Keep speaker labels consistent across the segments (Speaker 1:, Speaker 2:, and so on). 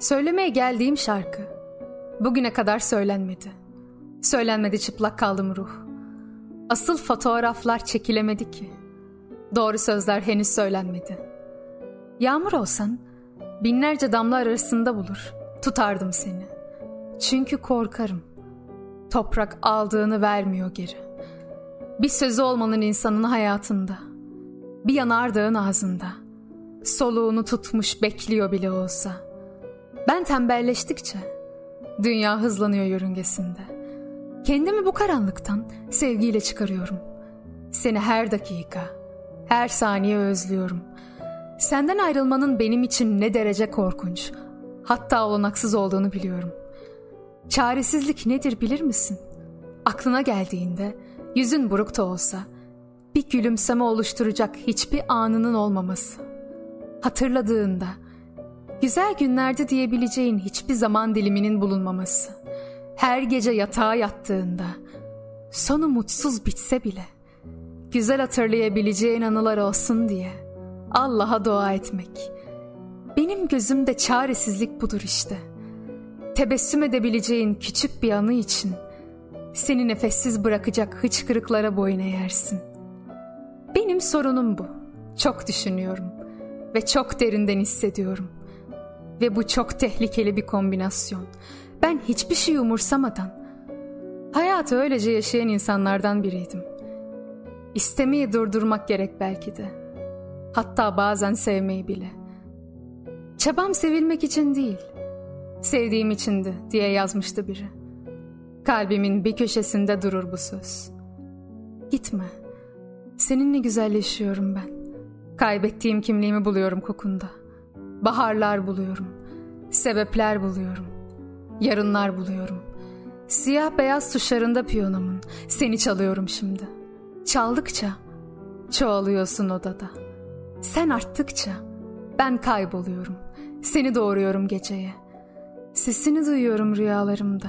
Speaker 1: Söylemeye geldiğim şarkı bugüne kadar söylenmedi. Söylenmedi çıplak kaldım ruh. Asıl fotoğraflar çekilemedi ki. Doğru sözler henüz söylenmedi. Yağmur olsan binlerce damla arasında bulur. Tutardım seni. Çünkü korkarım. Toprak aldığını vermiyor geri. Bir sözü olmanın insanın hayatında. Bir yanardağın ağzında. Soluğunu tutmuş bekliyor bile olsa. Ben tembelleştikçe dünya hızlanıyor yörüngesinde. Kendimi bu karanlıktan sevgiyle çıkarıyorum. Seni her dakika, her saniye özlüyorum. Senden ayrılmanın benim için ne derece korkunç, hatta olanaksız olduğunu biliyorum. Çaresizlik nedir bilir misin? Aklına geldiğinde yüzün buruk da olsa bir gülümseme oluşturacak hiçbir anının olmaması. Hatırladığında güzel günlerde diyebileceğin hiçbir zaman diliminin bulunmaması. Her gece yatağa yattığında sonu mutsuz bitse bile güzel hatırlayabileceğin anılar olsun diye Allah'a dua etmek. Benim gözümde çaresizlik budur işte. Tebessüm edebileceğin küçük bir anı için seni nefessiz bırakacak hıçkırıklara boyun eğersin. Benim sorunum bu. Çok düşünüyorum ve çok derinden hissediyorum. Ve bu çok tehlikeli bir kombinasyon. Ben hiçbir şey umursamadan hayatı öylece yaşayan insanlardan biriydim. İstemeyi durdurmak gerek belki de. Hatta bazen sevmeyi bile. Çabam sevilmek için değil, sevdiğim içindi diye yazmıştı biri. Kalbimin bir köşesinde durur bu söz. Gitme. Seninle güzelleşiyorum ben. Kaybettiğim kimliğimi buluyorum kokunda. Baharlar buluyorum. Sebepler buluyorum. Yarınlar buluyorum. Siyah beyaz tuşlarında piyanomun. Seni çalıyorum şimdi. Çaldıkça çoğalıyorsun odada. Sen arttıkça ben kayboluyorum. Seni doğuruyorum geceye. Sesini duyuyorum rüyalarımda.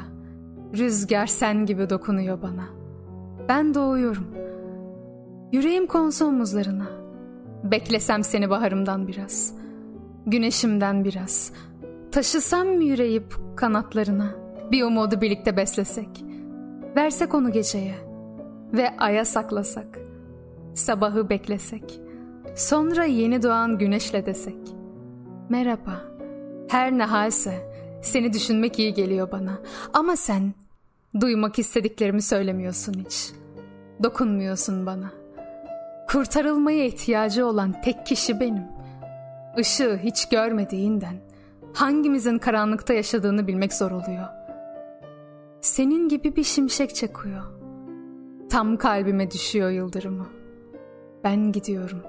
Speaker 1: Rüzgar sen gibi dokunuyor bana. Ben doğuyorum. Yüreğim konsu omuzlarına. Beklesem seni baharımdan biraz. Güneşimden biraz. Taşısam mı yüreğip kanatlarına? Bir umudu birlikte beslesek. Versek onu geceye. Ve aya saklasak. Sabahı beklesek. Sonra yeni doğan güneşle desek. Merhaba. Her ne halse seni düşünmek iyi geliyor bana. Ama sen duymak istediklerimi söylemiyorsun hiç. Dokunmuyorsun bana. Kurtarılmaya ihtiyacı olan tek kişi benim. Işığı hiç görmediğinden hangimizin karanlıkta yaşadığını bilmek zor oluyor. Senin gibi bir şimşek çakıyor. Tam kalbime düşüyor yıldırımı. Ben gidiyorum.